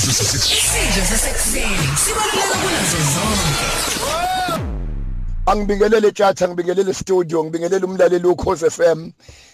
isidlo sasekuseni isidlo sasekuseni sibaluleke kunazo zonke angibingelele tjatha ngibingelele studio ngibingelele umlaleli ukhoze FM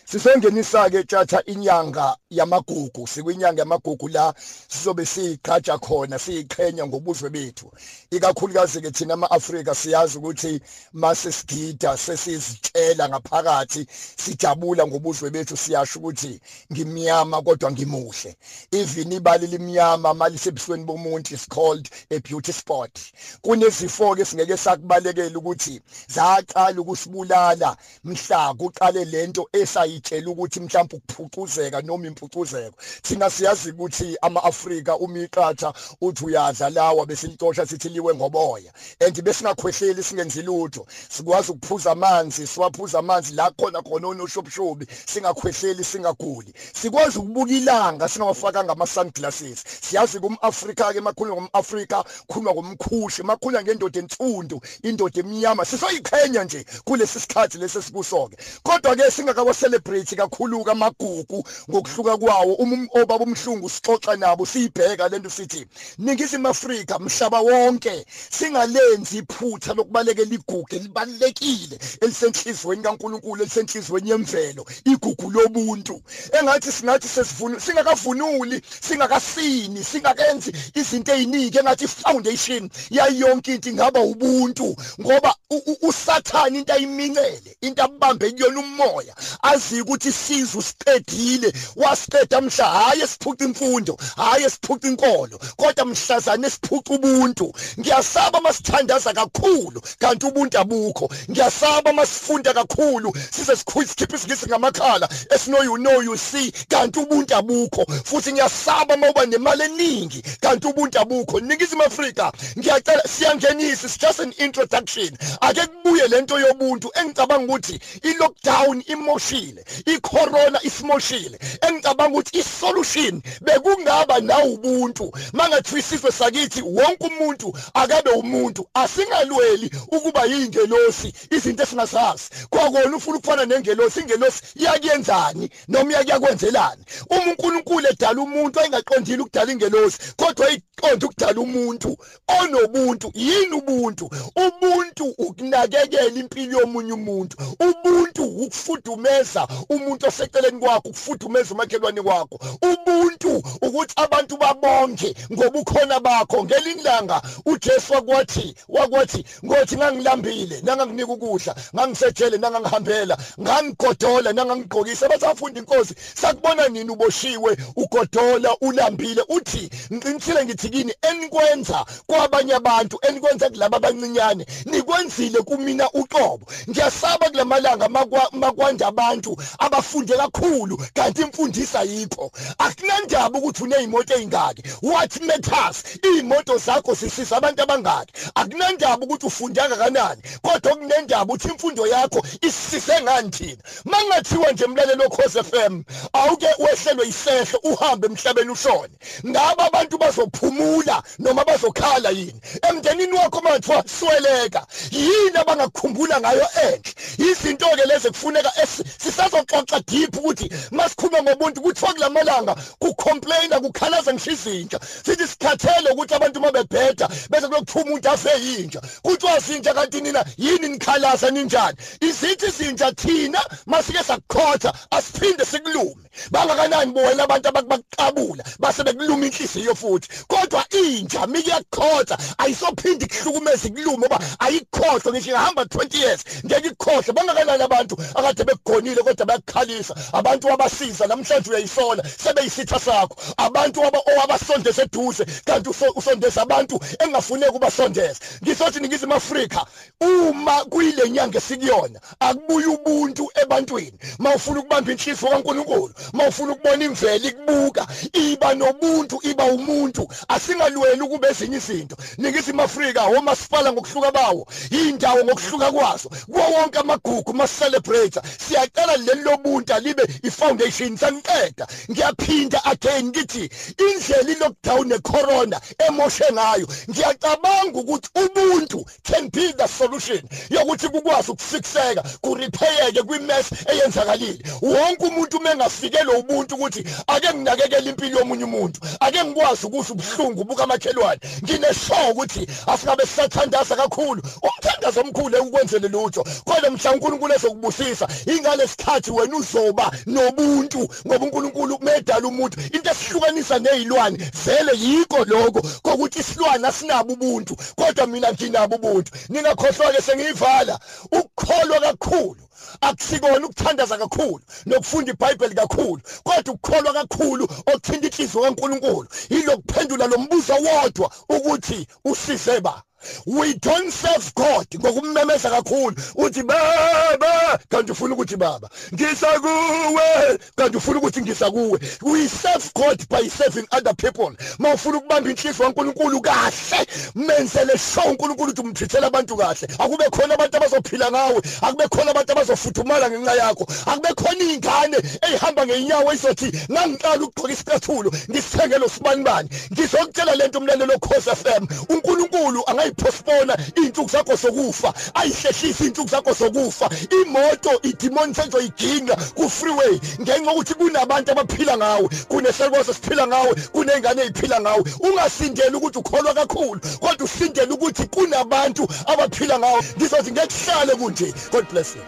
sisengenisa ke tjatha inyanga yamagugu sikwinyanga yamagugu la sizobe siqhaja khona siyiqhenya ngobuzwe bethu. Ikakhulukazi ke thina amaAfrika siyazi ukuthi mase sigida sesizitshela ngaphakathi sijabula ngobuzwe bethu siyasho ukuthi ngimnyama kodwa ngimuhle. Even ibali limnyama malisebusweni bomuntu is called a beauty spot. Kunezifo ke singeke sakubalekela ukuthi zaqala ukusibulala. Mhla kuqale lento esayitshela ukuthi mhlawumbe ukuphucuzeka noma impucuzeko. Thina siyazi ukuthi ama-Afrika umiqatha uthi uyadla lawa besilitosha sithi liwe ngoboya. And besingakhwehleli singenzi lutho. Sikwazi ukuphuza amanzi siwaphuza amanzi la khona khona onoshobshobi singakhwehleli singaguli. Sikwazi ukubuka ilanga singawafakanga ama sunglasses siyazi kumAfrika ke makhuluma ngomAfrika khuluma ngomkhushi makhuluma ngendoda ensundu indoda emnyama. Sisoyiqhenya nje kulesi sikhathi lesesikusoke kodwa ke singakawa celebrate kakhulu kamagugu ngokuhluka kwawo. Uma obaba umhlungu sixoxa nabo siyibheka lento sithi ningizimu Afrika mhlaba wonke singalenzi iphutha lokubalekela igugu libalekile elisenhlizweni kaNkuluNkulu elisenhlizweni yemvelo igugu lobuntu. Engathi singathi sesivuna singakavunuli singakasini singakenzi izinto eziningi engathi foundation yayonke into ingaba ubuntu ngoba usathani into ayimincele into abambe kuyona umoya azi ukuthi sizwe siqedile wasiqeda mhla hayi siphuca imfundo hayi siphuca inkolo kodwa mhlazana siphuca ubuntu. Ngiyasaba masithandaza kakhulu kanti ubuntu abukho. Ngiyasaba masifunda kakhulu size sikhiphe isigisi ngamakhala esino you know you see kanti ubuntu abukho. Futhi ngiyasaba mawuba nemali eningi kanti ubuntu abukho. Ningizimu Afrika ngiyacela siyangenisa it's just an introduction. Ake kubuye lento yobuntu engicabanga ukuthi i-lockdown imoshile. I-corona isimoshile engicabanga ukuthi i-solution bekungaba na ubuntu. Mangathiwa isizwe sakithi wonke umuntu akabe umuntu asingalweli ukuba yingelosi izinto esingasazi. Kwakona ufuna ukufana nengelosi ingelosi yakuyenzani noma yakuyakwenzelani uma uNkulunkulu edala umuntu ayingaqondile ukudala ingelosi kodwa ayiqonda ukudala umuntu onobuntu yini ubuntu? Ubuntu ukunakekela impilo yomunye umuntu. Ubuntu ukufudumeza umuntu oseceleni kwakho ukufudumeza umakhelwane wakho. Ubuntu ukuthi abantu babonke ngobukhona bakho. Ngelilanga uJesu wakwathi wakwathi ngothi ngangilambile nanganginika ukudla ngangisejele nangangihambela ngangigodola nangangigqokisa. Basafundi inkosi sakubona nini uboshiwe? Ugodola ulambile. Uthi ngiqinisile ngithi kini enikwenza kwabanye abantu enikwenza kulabo abancinyane nikwenzile kumina uqobo. Ngiyasaba kulamalanga makwanda abantu abafunde kakhulu kanti imfundisa yikho. Akunandaba ukuthi unezimoto ezingaki what matters? Imoto zakho zisisa abantu abangaki. Akunandaba ukuthi ufunde kangakanani kodwa kunendaba ukuthi imfundo yakho isise ngani thina. Mangathiwa nje umlalelo okhoze FM awuke wehlelwe isehlo uhambe emhlabeni ushone. Ngaba abantu bazophumula noma bazokhala yini? Emndenini wakho mathiwa sweleka yini abangakukhumbula ngayo enhle? Izinto ke lezi kufuneka sisazoxoxa deep ukuthi masikhuluma ngobuntu kuthiwa kulamalanga kucomplaina kukhalaza ngishizintsha sithi sikhathele ukuthi abantu mabebheda bese kulokuthiwa umuntu afe yintsha. Kuthiwa sintsha kanti nina yini nikhalaza ninjani? Izithi izintsha thina masike sakukhotha asiphinde sikulume. Bangakanani bona abantu abakuqabula base bekuluma inhliziyo futhi? Kodwa intsha mikuyakhotha ayisophindi kuhlukumeza ikulume ngoba ayikhohlwa ngisho ingahamba 20 years ngeke ikhohle bangakanani abantu akade bekugonile kodwa bayakukhalisa abantu wabasiza namhlanje uyayisola sebeyisitha sakho. Abantu owabasondeza eduze kanti usondeza abantu engafuneki ubasondeza ngisothi ningizimu Afrika uma kuyile nyanga esikuyona akubuye ubuntu ebantwini. Mawufuna ukubamba inhliziyo kaNkuluNkulu mawufuna ukubona imvelo ikubuka iba nobuntu iba umuntu. Asingalweli ukube ezinye izinto. Ningizimu Afrika omasipala ngokuhluka bawo indawo ngokuhluka kwazo kuwo wonke amagugu ma celebrate siyacela leli lobuntu alibe ifoundation sangiqeda ngiyaphinda again ngithi indlela ilockdown necorona emoshe ngayo ngiyacabanga ukuthi ubuntu can be the solution yokuthi kukwazi ukufikseka kurepaireke kwimess eyenzakalile. Wonke umuntu mengafikelwe ubuntu ukuthi ake nginakekele impilo yomunye umuntu ake ngikwazi ukuthi ubuhlungu buka makhelwane ngineshow ukuthi asingabe sisathandaza kakhulu umthandazo omkhulu ukukwenzele lutho. Kodwa mhla uNkulunkulu ezokubusisa ingale sikhathi wena uzoba nobuntu ngoba uNkulunkulu medala umuntu. Into esihlukanisa nezilwane vele yiko lokho kokuthi isilwane asinabo ubuntu kodwa mina nginabo ubuntu. Ningakhohlwa ke sengiyivala. Ukukholwa kakhulu akusikona ukuthandaza kakhulu nokufunda iBhayibheli kakhulu kodwa ukukholwa kakhulu okuthinta inhliziyo kaNkuluNkulu yilokuphendula lo mbuzo wodwa ukuthi usize ba we don't serve god. Ngokummemeza kakhulu uthi baba kanti ufuna ukuthi baba ngisakuwe. Kanti ufuna ukuthi ngisakuwe. We serve god by serving other people. Mawufuna ukubamba inhliziyo kaNkuluNkulu kahle menzele show uNkulunkulu ukuthi umthithela abantu kahle. Akube khona abantu abazophila ngawe akube khona abantu abazofuthumala ngenxa yakho akube khona izingane ezihamba ngeenyawo izothi ngangiqala ukugqoka isicathulo ngisithengele usibanibani ngizokutshela lento umlandelo Khosi FM uNkulunkulu angayipostpona izinsuku zakho sokufa ayihlehlisa izinsuku zakho sokufa imoto idemon sezoyidinga ku freeway ngenxa ukuthi kunabantu abaphila ngawe kuneselwazo siphila ngawe kunengane eziphila ngawe. Ungasindeli ukuthi ukholwa kakhulu kodwa usindele ukuthi kunabantu abaphila ngawe. Ngizothi ngekuhlale kunje. God bless you.